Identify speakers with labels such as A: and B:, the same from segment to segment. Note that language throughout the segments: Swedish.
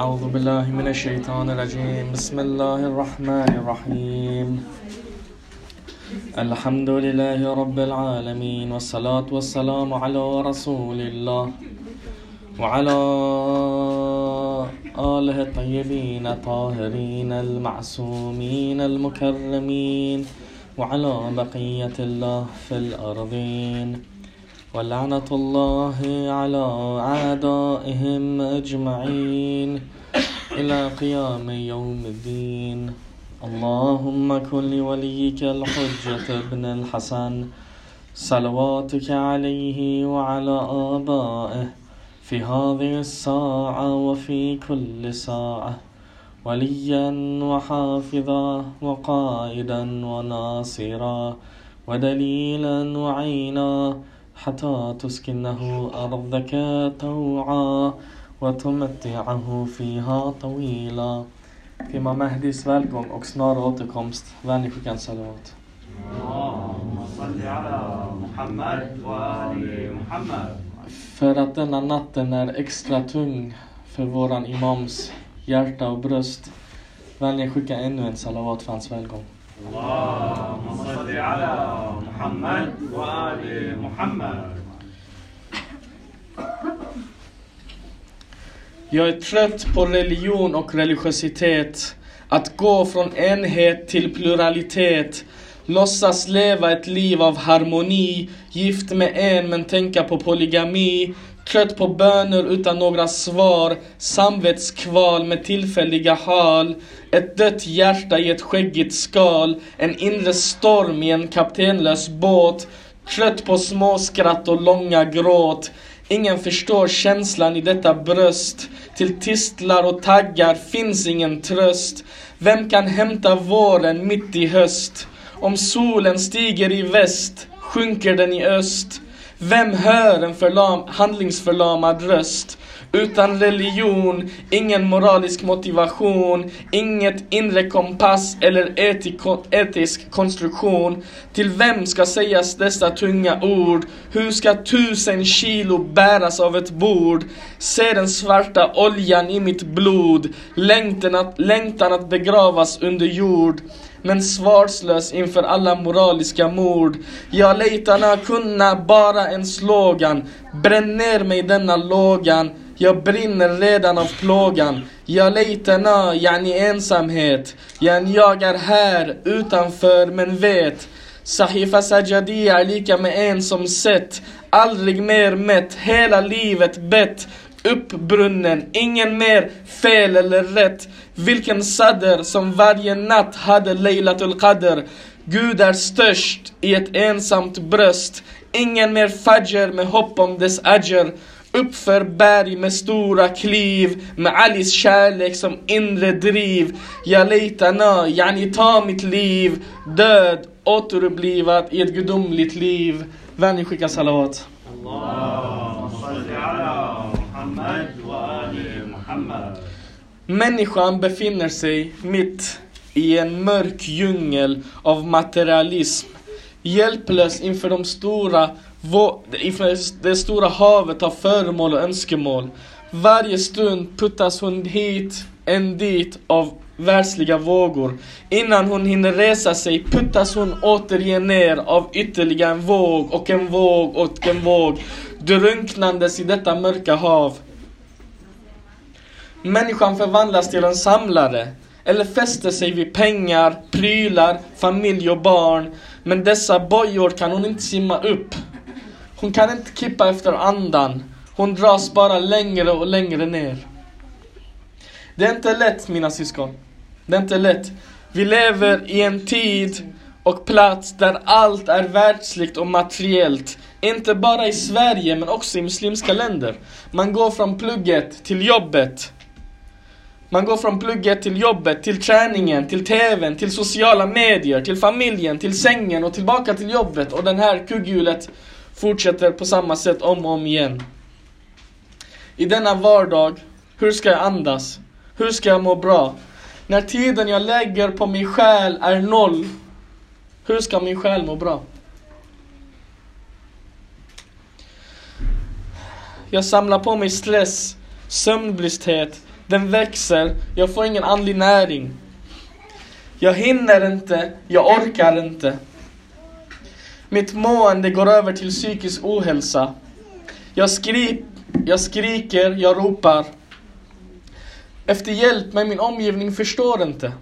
A: أعوذ بالله من الشيطان الرجيم. بسم الله الرحمن الرحيم. الحمد لله رب العالمين والصلاة والسلام على رسول الله وعلى آله الطيبين الطاهرين المعصومين المكرمين وعلى بقية الله في الأرضين. ولعنة الله على أعدائهم أجمعين. إلى قيام يوم الدين. اللهم كن لوليك الحجة ابن الحسن. صلواتك عليه وعلى آبائه. في هذه الساعة وفي كل ساعة. وليا وحافظا وقائدا وناصرا. ودليلا وعينا. حتى تسكنه أرضك طوعا. وتمتعه فيها طويلا Imam Mahdis välgång och snara återkomst. Vänlig skickan salawat.
B: اللهم صل على محمد وآل محمد
A: För att denna natten är extra tung för våran imams hjärta och bröst. Vänligen skicka ännu en salawat för hans välgång.
B: اللهم صل على محمد وآل محمد
A: Jag är trött på religion och religiositet. Att gå från enhet till pluralitet. Låtsas leva ett liv av harmoni. Gift med en men tänka på polygami. Trött på böner utan några svar. Samvetskval med tillfälliga hal. Ett dött hjärta i ett skäggigt skal. En inre storm i en kaptenlös båt. Trött på småskratt och långa gråt. Ingen förstår känslan i detta bröst. Till tistlar och taggar finns ingen tröst. Vem kan hämta våren mitt i höst? Om solen stiger i väst, sjunker den i öst. Vem hör en förlam, handlingsförlamad röst? Utan religion, ingen moralisk motivation, inget inre kompass eller etiko, etisk konstruktion. Till vem ska sägas dessa tunga ord? Hur ska tusen kilo bäras av ett bord? Se den svarta oljan i mitt blod, längtan att, längtan att begravas under jord men svarslös inför alla moraliska mord. Jag lejtarna kunna bara en slogan. Bränn ner mig denna lågan. Jag brinner redan av plågan. Jag lejtarna, yani ensamhet. Yani jag är här utanför men vet. Sahifa Sajadiya är lika med en som sett. Aldrig mer mätt, hela livet bett uppbrunnen, ingen mer fel eller rätt. Vilken sadr som varje natt hade Leilatul Qadr. Gud är störst i ett ensamt bröst. Ingen mer fajr med hopp om dess ajr. Uppför berg med stora kliv Med Alis kärlek som inre driv. Jag letar nö, yani ta mitt liv. Död, återupplivad i ett gudomligt liv. Vänligen skicka salawat Människan befinner sig mitt i en mörk djungel av materialism. Hjälplös inför de stora vå- det stora havet av föremål och önskemål. Varje stund puttas hon hit, en dit av världsliga vågor. Innan hon hinner resa sig puttas hon återigen ner av ytterligare en våg och en våg och en våg. Drunknandes i detta mörka hav. Människan förvandlas till en samlare eller fäster sig vid pengar, prylar, familj och barn. Men dessa bojor kan hon inte simma upp. Hon kan inte kippa efter andan. Hon dras bara längre och längre ner. Det är inte lätt mina syskon. Det är inte lätt. Vi lever i en tid och plats där allt är världsligt och materiellt. Inte bara i Sverige men också i muslimska länder. Man går från plugget till jobbet. Man går från plugget till jobbet, till träningen, till TVn, till sociala medier, till familjen, till sängen och tillbaka till jobbet. Och den här kugghjulet fortsätter på samma sätt om och om igen. I denna vardag, hur ska jag andas? Hur ska jag må bra? När tiden jag lägger på min själ är noll, hur ska min själ må bra? Jag samlar på mig stress, sömnbristhet, Den växer, jag får ingen andlig näring. Jag hinner inte, jag orkar inte. Mitt mående går över till psykisk ohälsa. Jag, skri jag skriker, jag ropar. Efter hjälp, men min omgivning förstår inte.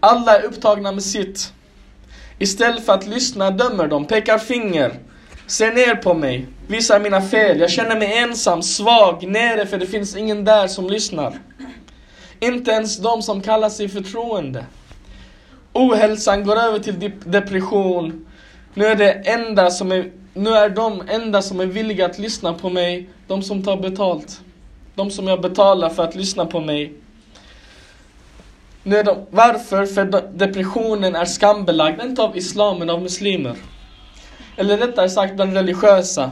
A: Alla är upptagna med sitt. Istället för att lyssna dömer de, pekar finger, ser ner på mig, visar mina fel. Jag känner mig ensam, svag, nere för det finns ingen där som lyssnar. Inte ens de som kallar sig förtroende. Ohälsan går över till depression. Nu är det enda som är, nu är de enda som är villiga att lyssna på mig, de som tar betalt. De som jag betalar för att lyssna på mig. Nu är de, varför? För depressionen är skambelagd, inte av islam men av muslimer. Eller rättare sagt den religiösa.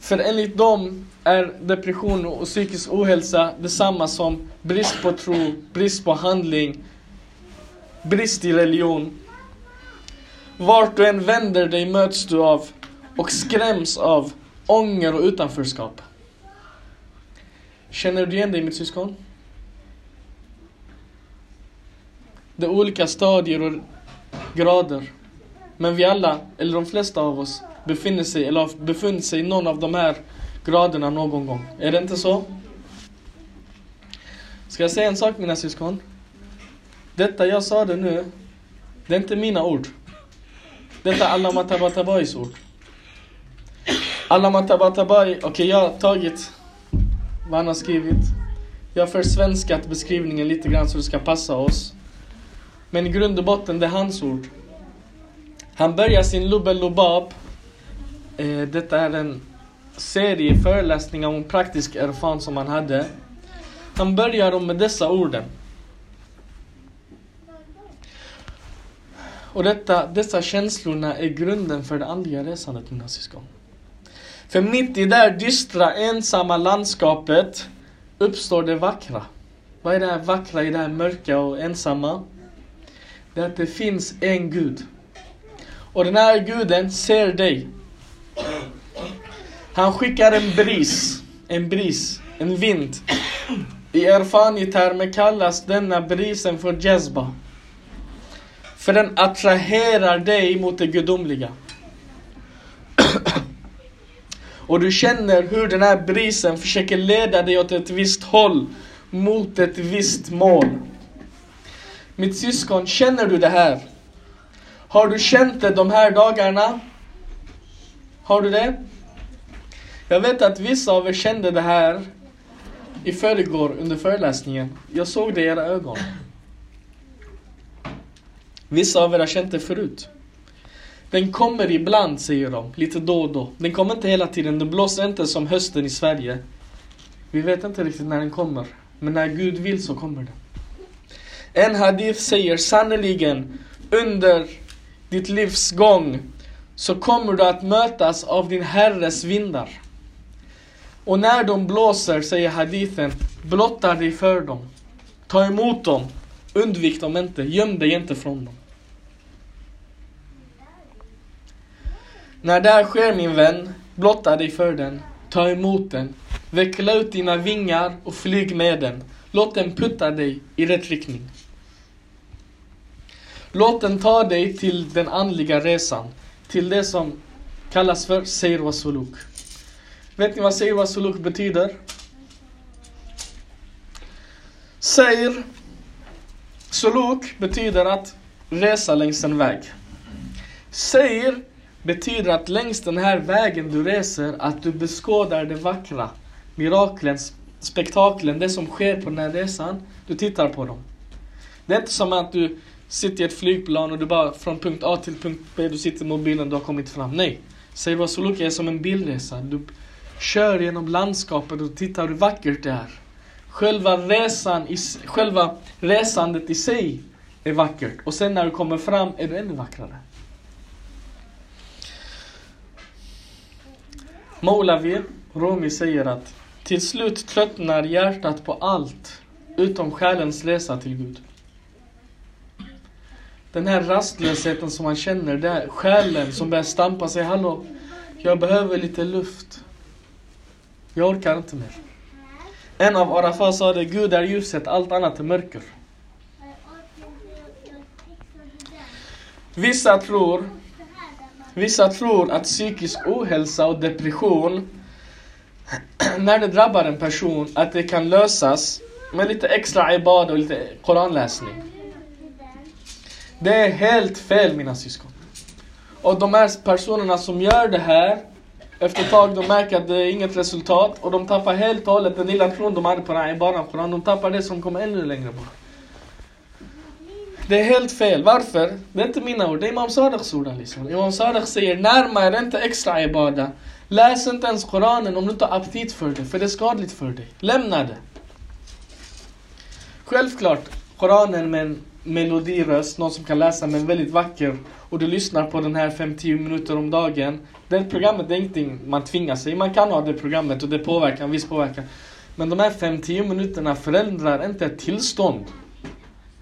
A: För enligt dem är depression och psykisk ohälsa detsamma som brist på tro, brist på handling, brist i religion. Vart du än vänder dig möts du av och skräms av ånger och utanförskap. Känner du igen dig mitt syskon? Det är olika stadier och grader. Men vi alla, eller de flesta av oss, befinner sig, eller har befunnit sig i någon av de här graderna någon gång. Är det inte så? Ska jag säga en sak mina syskon? Detta jag sa det nu, det är inte mina ord. Detta är Allama Tabatabais ord. Allama Tabatabai, okej okay, jag har tagit vad han har skrivit. Jag har försvenskat beskrivningen lite grann så det ska passa oss. Men i grund och botten, det är hans ord. Han börjar sin Lubel Lubab. Eh, detta är en serie föreläsningar om praktisk erfarenhet som han hade. Han börjar med dessa orden. Och detta, dessa känslorna är grunden för det andliga resandet mina syskon. För mitt i det här dystra ensamma landskapet uppstår det vackra. Vad är det här vackra i det här mörka och ensamma? Det är att det finns en Gud. Och den här guden ser dig. Han skickar en bris, en bris, en vind. I erfani-termer kallas denna brisen för jazba. För den attraherar dig mot det gudomliga. Och du känner hur den här brisen försöker leda dig åt ett visst håll, mot ett visst mål. Mitt syskon, känner du det här? Har du känt det de här dagarna? Har du det? Jag vet att vissa av er kände det här i förrgår under föreläsningen. Jag såg det i era ögon. Vissa av er har känt det förut. Den kommer ibland, säger de, lite då och då. Den kommer inte hela tiden, den blåser inte som hösten i Sverige. Vi vet inte riktigt när den kommer. Men när Gud vill så kommer den. En hadith säger sannerligen under ditt livs gång så kommer du att mötas av din Herres vindar. Och när de blåser, säger hadithen, blotta dig för dem. Ta emot dem. Undvik dem inte. Göm dig inte från dem. När det här sker min vän, blotta dig för den. Ta emot den. Veckla ut dina vingar och flyg med den. Låt den putta dig i rätt riktning. Låt den ta dig till den andliga resan. Till det som kallas för Seir wa Suluk. Vet ni vad Seir wa Suluk betyder? Seir, Suluk betyder att resa längs en väg. Seir betyder att längs den här vägen du reser, att du beskådar det vackra, miraklen, spektaklen, det som sker på den här resan. Du tittar på dem. Det är inte som att du sitter i ett flygplan och du bara från punkt A till punkt B, du sitter i mobilen, du har kommit fram. Nej. Seir Suluk är som en bilresa. Du kör genom landskapet och tittar hur vackert det är. Själva resan, i, själva resandet i sig är vackert. Och sen när du kommer fram är det ännu vackrare. Moulavi, Rumi säger att till slut tröttnar hjärtat på allt utom själens resa till Gud. Den här rastlösheten som man känner, det är själen som börjar stampa sig. Hallå, jag behöver lite luft. Jag orkar inte mer. En av Arafat sa det, Gud är ljuset, allt annat är mörker. Vissa tror, vissa tror att psykisk ohälsa och depression, när det drabbar en person, att det kan lösas med lite extra ibad och lite koranläsning. Det är helt fel mina syskon. Och de här personerna som gör det här, efter ett tag de märker att det är inget resultat och de tappar helt och hållet den lilla tron de hade på den här ibadan, Koran. De tappar det som kommer ännu längre bort. Det är helt fel. Varför? Det är inte mina ord, det är Imam Sadiqs ord liksom. Imam Sadiq säger, närma er inte extra ibada. Läs inte ens Koranen om du inte har aptit för det, för det är skadligt för dig. Lämna det. Självklart, Koranen med en melodiröst, någon som kan läsa men väldigt vacker och du lyssnar på den här 5-10 minuter om dagen. Det programmet det är ingenting man tvingar sig Man kan ha det programmet och det påverkar, en viss påverkan. Men de här 5-10 minuterna förändrar inte ett tillstånd.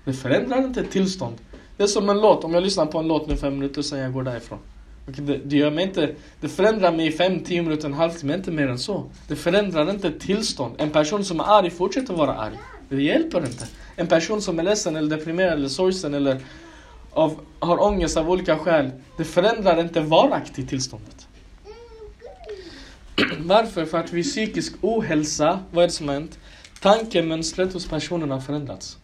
A: Det förändrar inte ett tillstånd. Det är som en låt, om jag lyssnar på en låt nu 5 minuter sen jag går därifrån. Det, det, gör mig inte, det förändrar mig i 5-10 minuter, en halvtimme, inte mer än så. Det förändrar inte ett tillstånd. En person som är arg fortsätter vara arg. Det hjälper inte. En person som är ledsen eller deprimerad eller sorgsen eller av, har ångest av olika skäl, det förändrar inte varaktigt tillståndet. Varför? För att vid psykisk ohälsa, vad är det som har hänt? Tankemönstret hos personen har förändrats.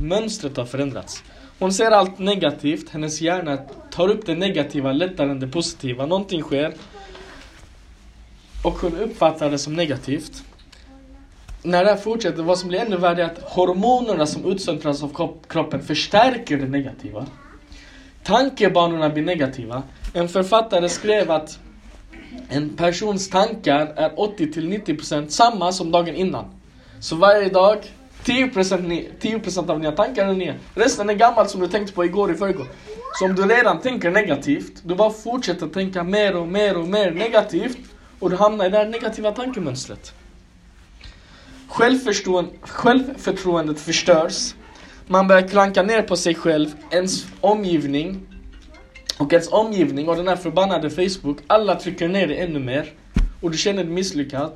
A: Mönstret har förändrats. Hon ser allt negativt, hennes hjärna tar upp det negativa lättare än det positiva. Någonting sker. Och hon uppfattar det som negativt när det här fortsätter, vad som blir ännu värre är att hormonerna som utsöndras av kroppen förstärker det negativa. Tankebanorna blir negativa. En författare skrev att en persons tankar är 80-90% samma som dagen innan. Så varje dag, 10%, 10 av dina tankar är nya. Resten är gammalt som du tänkte på igår, i förrgår. Så om du redan tänker negativt, du bara fortsätter tänka mer och mer och mer negativt och du hamnar i det här negativa tankemönstret. Självförtroendet förstörs. Man börjar klanka ner på sig själv, ens omgivning. Och ens omgivning och den här förbannade Facebook, alla trycker ner dig ännu mer. Och du känner dig misslyckad.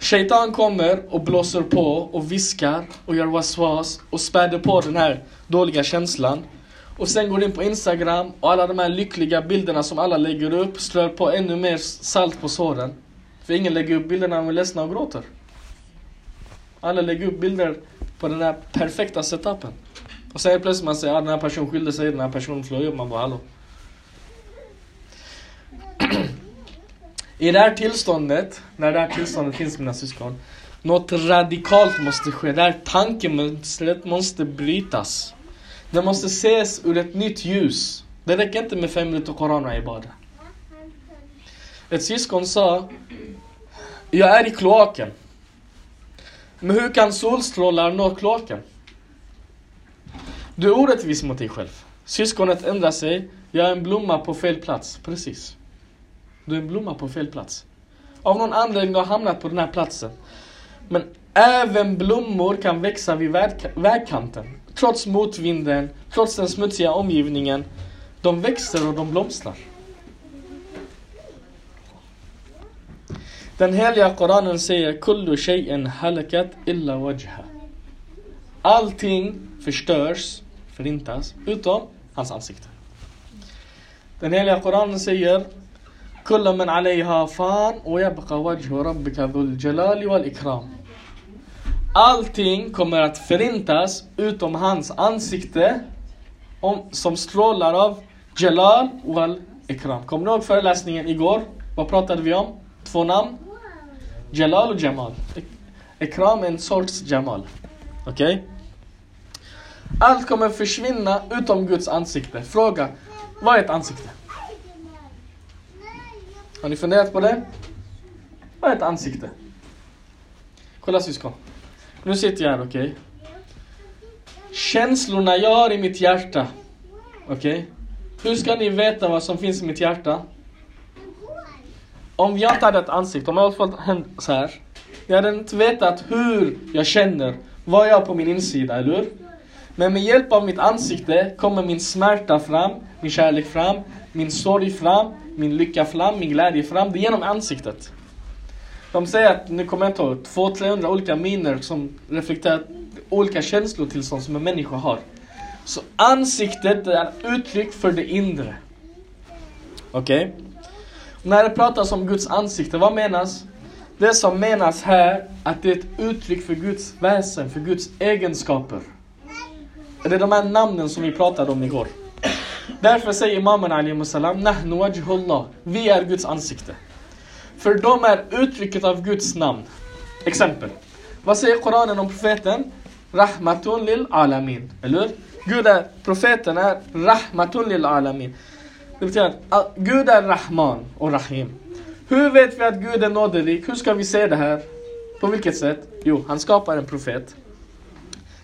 A: Shaitan kommer och blåser på och viskar och gör waswas och späder på den här dåliga känslan. Och sen går du in på Instagram och alla de här lyckliga bilderna som alla lägger upp strör på ännu mer salt på såren. För ingen lägger upp bilder när de är ledsna och gråter. Alla lägger upp bilder på den här perfekta setupen. Och sen plötsligt man säger att ah, den här personen skilde sig, den här personen flög upp. Man bara hallå. I det här tillståndet, när det här tillståndet finns mina syskon, något radikalt måste ske. Det här tankemönstret måste brytas. Det måste ses ur ett nytt ljus. Det räcker inte med fem minuter Koran och Ibada. Ett syskon sa, jag är i kloaken. Men hur kan solstrålar nå kloaken? Du är orättvis mot dig själv. Syskonet ändrar sig. Jag är en blomma på fel plats. Precis. Du är en blomma på fel plats. Av någon anledning har hamnat på den här platsen. Men även blommor kan växa vid vägkanten. Trots motvinden, trots den smutsiga omgivningen. De växer och de blomstrar. Den heliga Koranen säger Kullu shay'in halakat illa wajha. Allting förstörs, förintas, utom hans ansikte. Den heliga Koranen säger كل من عليها فان ويبقى وجه ربك ذو الجلال والإكرام. Allting kommer att förintas utom hans ansikte som strålar av Jalal wal ikram. Kommer ni ihåg föreläsningen igår? Vad pratade vi om? Två namn? Jalal och Jamal. Ikram är en sorts Jamal. Okej? Okay? Allt kommer försvinna utom Guds ansikte. Fråga, vad är ett ansikte? Har ni funderat på det? Vad är ett ansikte? Kolla syskon. Nu sitter jag här, okej? Okay? Känslorna jag har i mitt hjärta. Okej? Okay? Hur ska ni veta vad som finns i mitt hjärta? om jag inte hade ett ansikte, om jag hade fått hänt så här. Jag hade inte vetat hur jag känner, vad jag har på min insida, eller hur? Men med hjälp av mitt ansikte kommer min smärta fram, min kärlek fram, min sorg fram, min lycka fram, min glädje fram. Det är genom ansiktet. De säger att, nu kommer jag inte ihåg, 200-300 olika miner som reflekterar olika känslotillstånd som en människa har. Så ansiktet är uttryck för det inre. Okej? När det pratas om Guds ansikte, vad menas? Det som menas här, att det är ett uttryck för Guds väsen, för Guds egenskaper. Det är de här namnen som vi pratade om igår. Därför säger imamen Ali Musalam, Nahnu wajhullah. Vi är Guds ansikte. För de är uttrycket av Guds namn. Exempel. Vad säger Koranen om profeten? Rahmatun lil alamin. Eller hur? Gud är, profeten är Rahmatun lil alamin. Det betyder att Gud är Rahman och Rahim. Hur vet vi att Gud är nåderik? Hur ska vi se det här? På vilket sätt? Jo, han skapar en profet.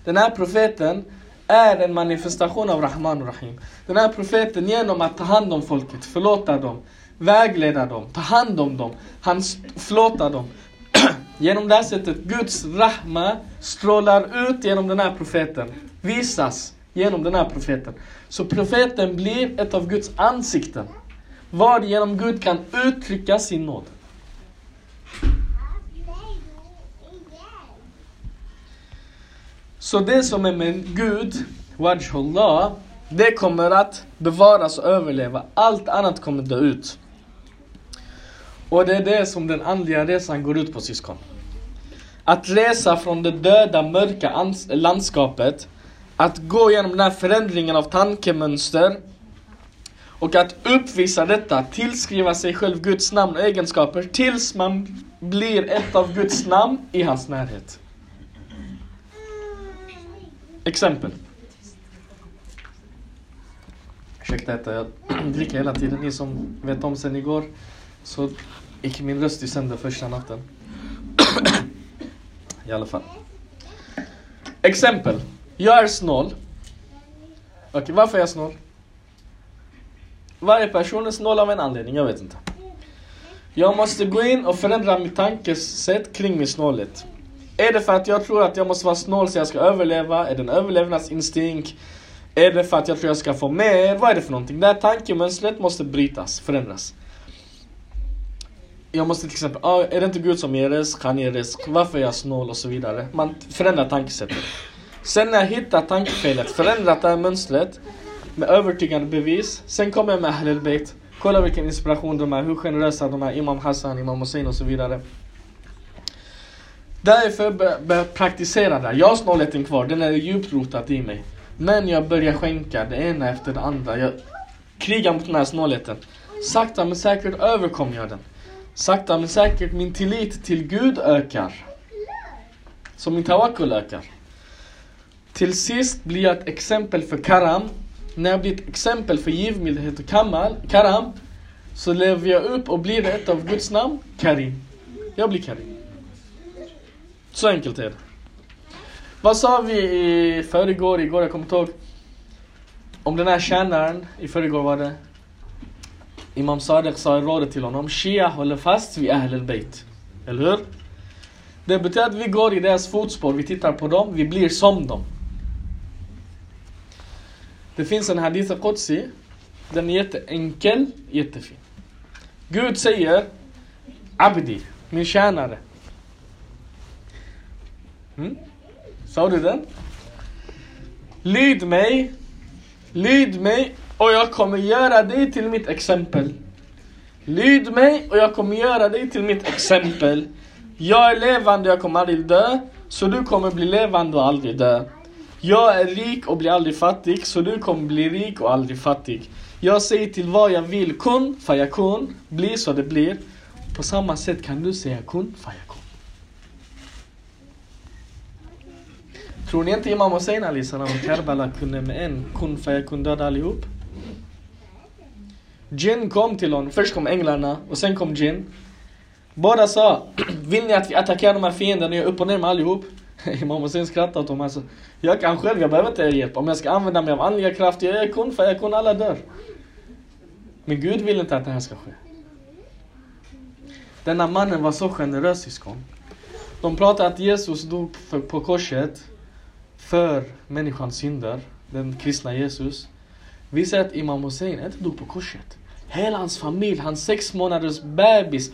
A: Den här profeten är en manifestation av Rahman och Rahim. Den här profeten genom att ta hand om folket, förlåta dem, vägleda dem, ta hand om dem, han förlåta dem. genom det här sättet, Guds Rahma strålar ut genom den här profeten. Visas genom den här profeten. Så profeten blir ett av Guds ansikten. Varigenom Gud kan uttrycka sin nåd. Så det som är med Gud, Wajhullah, det kommer att bevaras och överleva. Allt annat kommer dö ut. Och det är det som den andliga resan går ut på syskon. Att resa från det döda, mörka landskapet, att gå igenom den här förändringen av tankemönster och att uppvisa detta, tillskriva sig själv Guds namn och egenskaper tills man blir ett av Guds namn i hans närhet. Exempel. Ursäkta detta, jag dricker hela tiden. Ni som vet om sen igår så gick min röst i sönder första natten. I alla fall. Exempel. Jag är snål. Okej, okay, varför är jag snål? Varje person är snål av en anledning, jag vet inte. Jag måste gå in och förändra mitt tankesätt kring min snålhet. Är det för att jag tror att jag måste vara snål så jag ska överleva? Är det en överlevnadsinstinkt? Är det för att jag tror jag ska få mer? Vad är det för någonting? Det här tankemönstret måste brytas, förändras. Jag måste till exempel, ah, är det inte Gud som ger risk? Han ger risk. Varför är jag snål? Och så vidare. Man förändrar tankesättet. Sen när jag hittar tankefelet, förändrat det här mönstret med övertygande bevis. Sen kommer jag med Ahlul Kolla vilken inspiration de är, hur generösa de är. Imam Hassan, Imam Hussein och så vidare. Därför börjar jag praktisera det. Jag har snålheten kvar, den är djupt rotad i mig. Men jag börjar skänka det ena efter det andra. Jag krigar mot den här snålheten. Sakta men säkert överkommer jag den. Sakta men säkert min tillit till Gud ökar. Så min Tawakul ökar. Till sist blir jag ett exempel för karam. När jag blir ett exempel för givmildhet och kamal, karam, så lever jag upp och blir ett av Guds namn, Karim. Jag blir Karim. Så enkelt är det. Vad sa vi i förrgår, igår, jag kommer inte ihåg. Om den här tjänaren, i förrgår var det Imam Sadiq sa i rådet till honom, Shia håller fast vid Ahl al-Bayt. Eller hur? Det betyder att vi går i deras fotspår, vi tittar på dem, vi blir som dem. Det finns en hadith al-Qudsi, den är jätteenkel, jättefin. Gud säger, Abdi, min tjänare. Mm? Sa du den? Lyd mig, lyd mig och jag kommer göra dig till mitt exempel. Lyd mig och jag kommer göra dig till mitt exempel. Jag är levande, jag kommer aldrig dö. Så du kommer bli levande och aldrig dö. Jag är rik och blir aldrig fattig, så du kommer bli rik och aldrig fattig. Jag säger till vad jag vill, kun, fayakun, bli så det blir. På samma sätt kan du säga kun, fayakun. Tror ni inte Imam Hussein Ali salam och Karbala kunde med en kun fayakun döda allihop? Jin kom till honom, först kom änglarna och sen kom Jin. Båda sa, vill ni att vi attackerar de här fienderna och gör upp och ner med allihop? Imam Hussein skrattade åt dem. Alltså, jag kan själv, jag behöver inte er hjälp. Om jag ska använda mig av andliga krafter, jag är kun för jag kun alla dör. Men Gud vill inte att det här ska ske. Denna mannen var så generös syskon. De pratar att Jesus dog på korset för människans synder, den kristna Jesus. Vi säger att Imam Hussein inte dog på korset. Hela hans familj, hans sex månaders bebis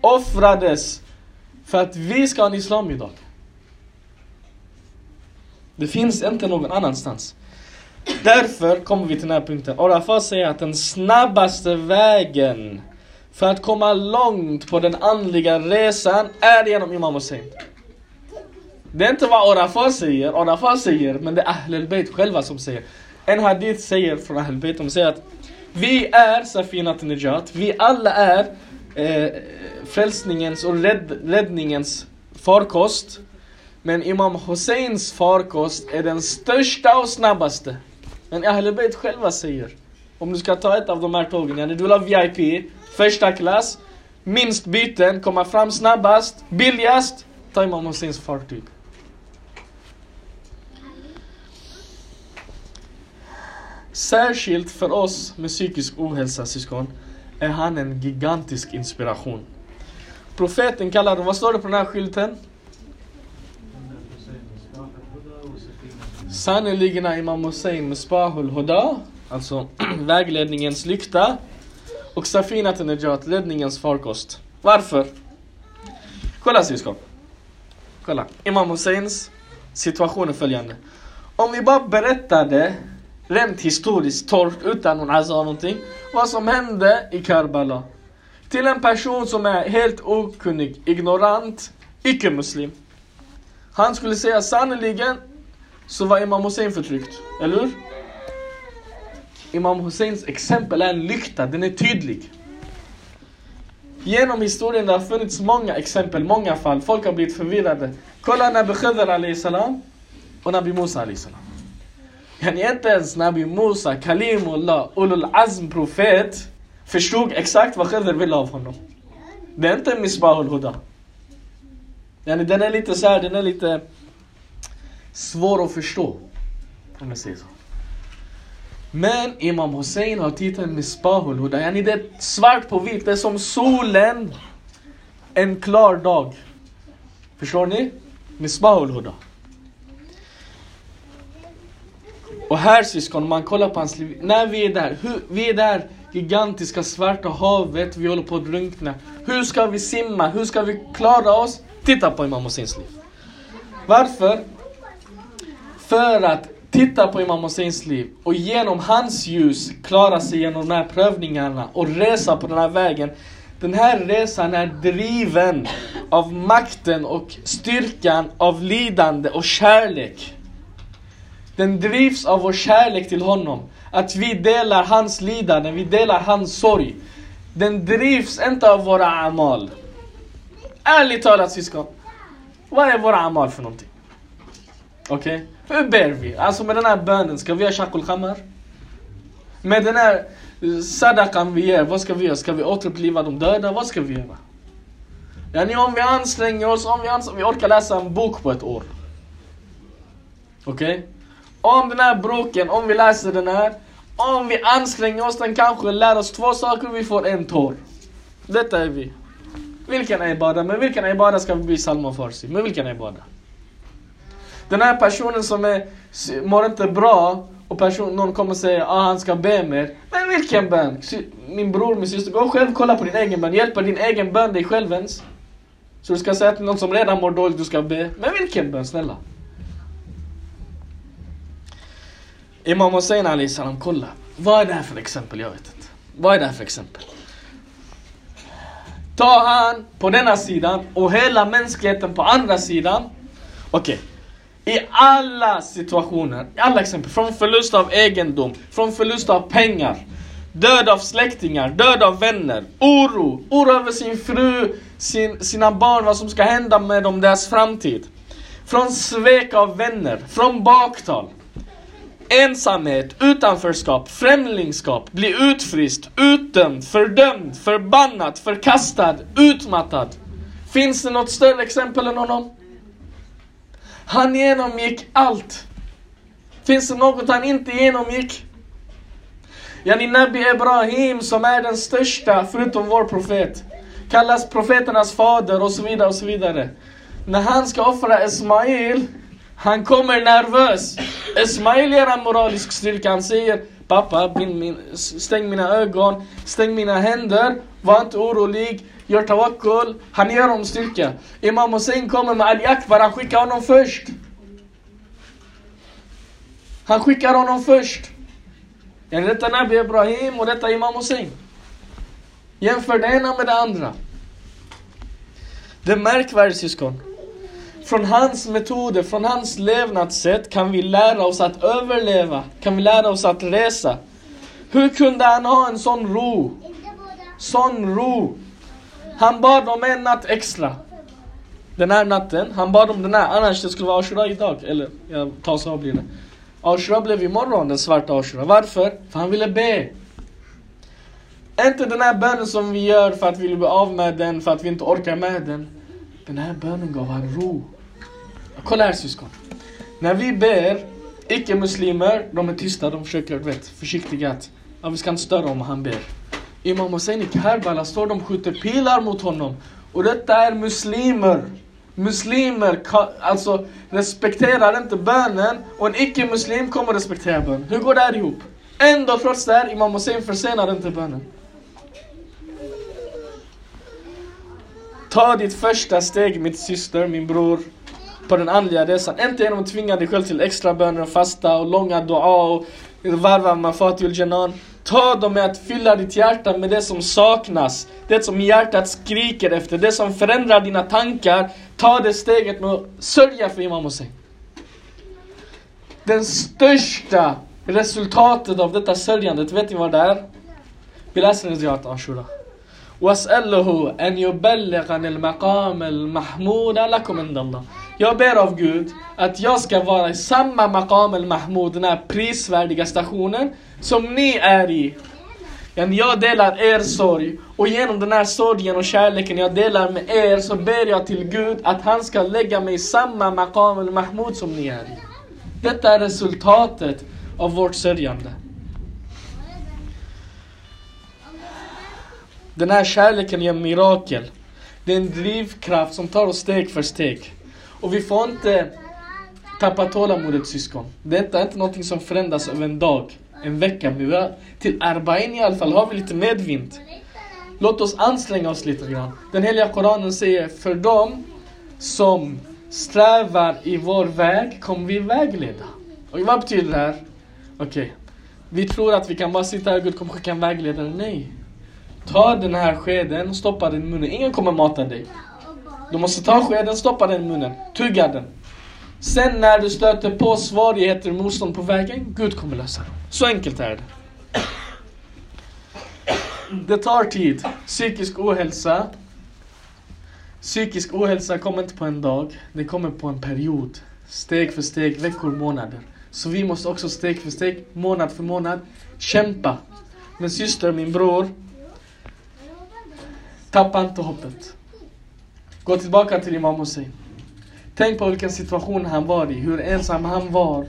A: offrades För att vi ska ha en islam idag. Det finns inte någon annanstans. Därför kommer vi till den här punkten. Arafat säger att den snabbaste vägen för att komma långt på den andliga resan är genom Imam Hussein. Det är inte vad Arafat säger, Arafat säger, men det är Ahlul Bayt själva som säger. En hadith säger från Ahlul Bayt, de säger att vi är Safinat Nejat, vi alla är eh, frälsningens och rädd, räddningens farkost. Men Imam Husseins farkost är den största och snabbaste. Men Ahlul Bayt själva säger, om du ska ta ett av de här tågen, yani du vill ha VIP, första klass, minst byten, komma fram snabbast, billigast, ta Imam Husseins fartyg. Särskilt för oss med psykisk ohälsa syskon, är han en gigantisk inspiration. Profeten kallar vad står det på den här skylten? Sannerligen är Imam Hussein Misbahul Huda, alltså vägledningens lykta, och Safinat Nejat, ledningens farkost. Varför? Kolla syskon. Kolla. Imam Husseins situation är följande. Om vi bara berättade rent historiskt torrt utan någon azar alltså någonting. Vad som hände i Karbala. Till en person som är helt okunnig, ignorant, icke-muslim. Han skulle säga sannerligen så var Imam Hussein förtryckt. Eller hur? Imam Husseins exempel är en lykta, den är tydlig. Genom historien det har funnits många exempel, många fall. Folk har blivit förvirrade. Kolla Nabi Khidr Ali salam och Nabi Musa Ali salam. Yani inte ens Nabi Musa, Kalimullah, Ulul Azm profet förstod exakt vad Khidr ville av honom. Det är inte Misbahul Huda. Yani den är lite så här, den är lite svår att förstå. Om jag säger så. Men Imam Hussein har titeln Misbahul Huda. Yani det är svart på vitt, det är som solen en klar dag. Förstår ni? Misbahul Huda. Och här syskon, om man kollar på hans liv, när vi är där, hur, vi är där gigantiska svarta havet, vi håller på att drunkna. Hur ska vi simma? Hur ska vi klara oss? Titta på Imam Husseins liv. Varför? För att titta på Imam Husseins liv och genom hans ljus klara sig genom de här prövningarna och resa på den här vägen. Den här resan är driven av makten och styrkan av lidande och kärlek. Den drivs av vår kärlek till honom. Att vi delar hans lidande, vi delar hans sorg. Den drivs inte av våra amal. Ärligt talat syskon. Vad är våra amal för någonting? Okej? Okay? Hur ber vi? Alltså med den här bönen, ska vi göra shakul khamar? Med den här sadakan vi ger, vad ska vi göra? Ska vi återuppliva de döda? Vad ska vi göra? Yani om vi anstränger oss, om vi, anstränger, vi orkar läsa en bok på ett år. Okej? Okay? Om den här boken, om vi läser den här, om vi anstränger oss, den kanske lär oss två saker, vi får en tår. Detta är vi. Vilken är ibada? Med vilken ibada ska vi bli Salman Farsi? Med vilken ibada? Den här personen som är, mår inte bra och person, någon kommer säga att ah, han ska be mer. Men vilken bön? Min bror, min syster, gå själv kolla på din egen bön. Hjälper din egen bön dig själv ens? Så du ska säga till någon som redan mår dåligt, du ska be. Men vilken bön, snälla? Imam Hussein Ali salam, kolla. Vad är det här för exempel? Jag vet inte. Vad är det här för exempel? Ta han på denna sidan och hela mänskligheten på andra sidan. Okej. Okay. I alla situationer, i alla exempel, från förlust av egendom, från förlust av pengar, död av släktingar, död av vänner, oro, oro över sin fru, sin, sina barn, vad som ska hända med dem, deras framtid. Från svek av vänner, från baktal. Ensamhet, utanförskap, främlingskap, bli utfryst, utdömd, fördömd, förbannad, förkastad, utmattad. Finns det något större exempel än honom? Han genomgick allt. Finns det något han inte genomgick? Yani Nabi Ibrahim som är den största förutom vår profet. Kallas profeternas fader och så vidare och så vidare. När han ska offra Ismail han kommer nervös. Ismail ger en moralisk styrka. Han säger Pappa, min, min, stäng mina ögon, stäng mina händer, var inte orolig. gör tawakkul, han ger honom styrka. Imam Hussein kommer med Ali Akbar, han skickar honom först. Han skickar honom först. Yani detta är Nabi Ibrahim och detta är Imam Hussein. Jämför det ena med det andra. Det är märkvärdigt syskon. Från hans metoder, från hans levnadssätt kan vi lära oss att överleva. Kan vi lära oss att resa. Hur kunde han ha en sån ro? Sån ro. Han bad om en natt extra. Den här natten, han bad om den här, annars det skulle vara Ashura idag. Eller, jag tar så blir det. Ashura blev imorgon den svarta Ashura. Varför? För han ville be. Inte den här bönen som vi gör för att vi vill bli av med den, för att vi inte orkar med den. Den här bönen gav han ro. Kolla här syskon. När vi ber, icke-muslimer, de är tysta, de försöker, du vet, försiktiga att ja, vi ska inte störa om han ber. Imam Hussein i Karbala står de skjuter pilar mot honom. Och detta är muslimer. Muslimer alltså respekterar inte bönen och en icke-muslim kommer respektera bönen. Hur går det här ihop? Ändå trots det här, Imam Hussein försenar inte bönen. Ta ditt första steg mitt syster, min bror, på den andliga resan. Inte genom att tvinga dig själv till extra böner och fasta och långa dua och varva med Fatih Janan. Ta dem med att fylla ditt hjärta med det som saknas. Det som hjärtat skriker efter, det som förändrar dina tankar. Ta det steget med att sörja för Imam Hussein. Den största resultatet av detta sörjandet, vet ni vad det är? Vi läser i Ziyat Ashura. واسأله أن يبلغني المقام المحمود لكم عند الله. jag ber av Gud att jag ska vara i samma maqam al-mahmud, den här prisvärdiga stationen, som ni är i. Jag delar er sorg och genom den här sorgen och kärleken jag delar med er så ber jag till Gud att han ska lägga mig i samma maqam al-mahmud som ni är i. Detta är resultatet av vårt sörjande. Den här kärleken är en mirakel. Det är en drivkraft som tar oss steg för steg. Och vi får inte tappa tålamodet syskon. Detta är inte någonting som förändras över en dag, en vecka. Men vi har, till Arbain i alla fall har vi lite medvind. Låt oss anstränga oss lite grann. Den heliga Koranen säger för dem som strävar i vår väg kommer vi vägleda. Och vad betyder det här? Okej. Okay. Vi tror att vi kan bara sitta här och Gud kommer skicka en vägledare. Nej. Ta den här skeden och stoppa den i munnen. Ingen kommer mata dig. Du måste ta skeden, stoppa den i munnen. Tugga den. Sen när du stöter på svårigheter och motstånd på vägen, Gud kommer lösa dem. Så enkelt är det. Det tar tid. Psykisk ohälsa. Psykisk ohälsa kommer inte på en dag. Det kommer på en period. Steg för steg, veckor, månader. Så vi måste också steg för steg, månad för månad, kämpa. Min syster, min bror, tappa inte hoppet. Gå tillbaka till Imam Hussein. Tänk på vilken situation han var i, hur ensam han var,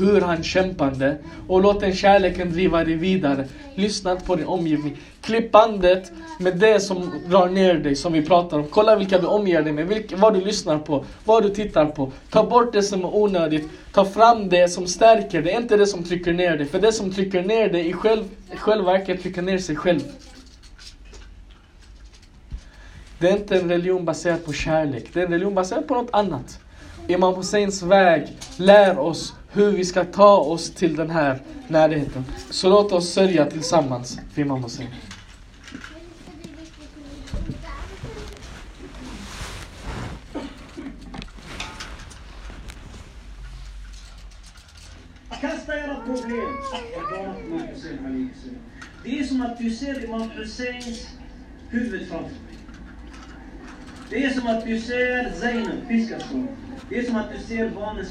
A: hur han kämpade. Och låt den kärleken driva dig vidare. Lyssna inte på din omgivning. Klipp bandet med det som drar ner dig, som vi pratar om. Kolla vilka du omger dig med, vilka, vad du lyssnar på, vad du tittar på. Ta bort det som är onödigt. Ta fram det som stärker dig, inte det som trycker ner dig. För det som trycker ner dig i själv, själva verket trycker ner sig själv. Det är inte en religion baserad på kärlek. Det är en religion baserad på något annat. Imam Husseins väg lär oss hur vi ska ta oss till den här närheten. Så låt oss sörja tillsammans för Imam Hussein.
C: Kasta era problem. Det är som att du ser Imam Husseins huvud framför dig. Det är som att du ser Zainab fiska så. Det är som att du ser barnen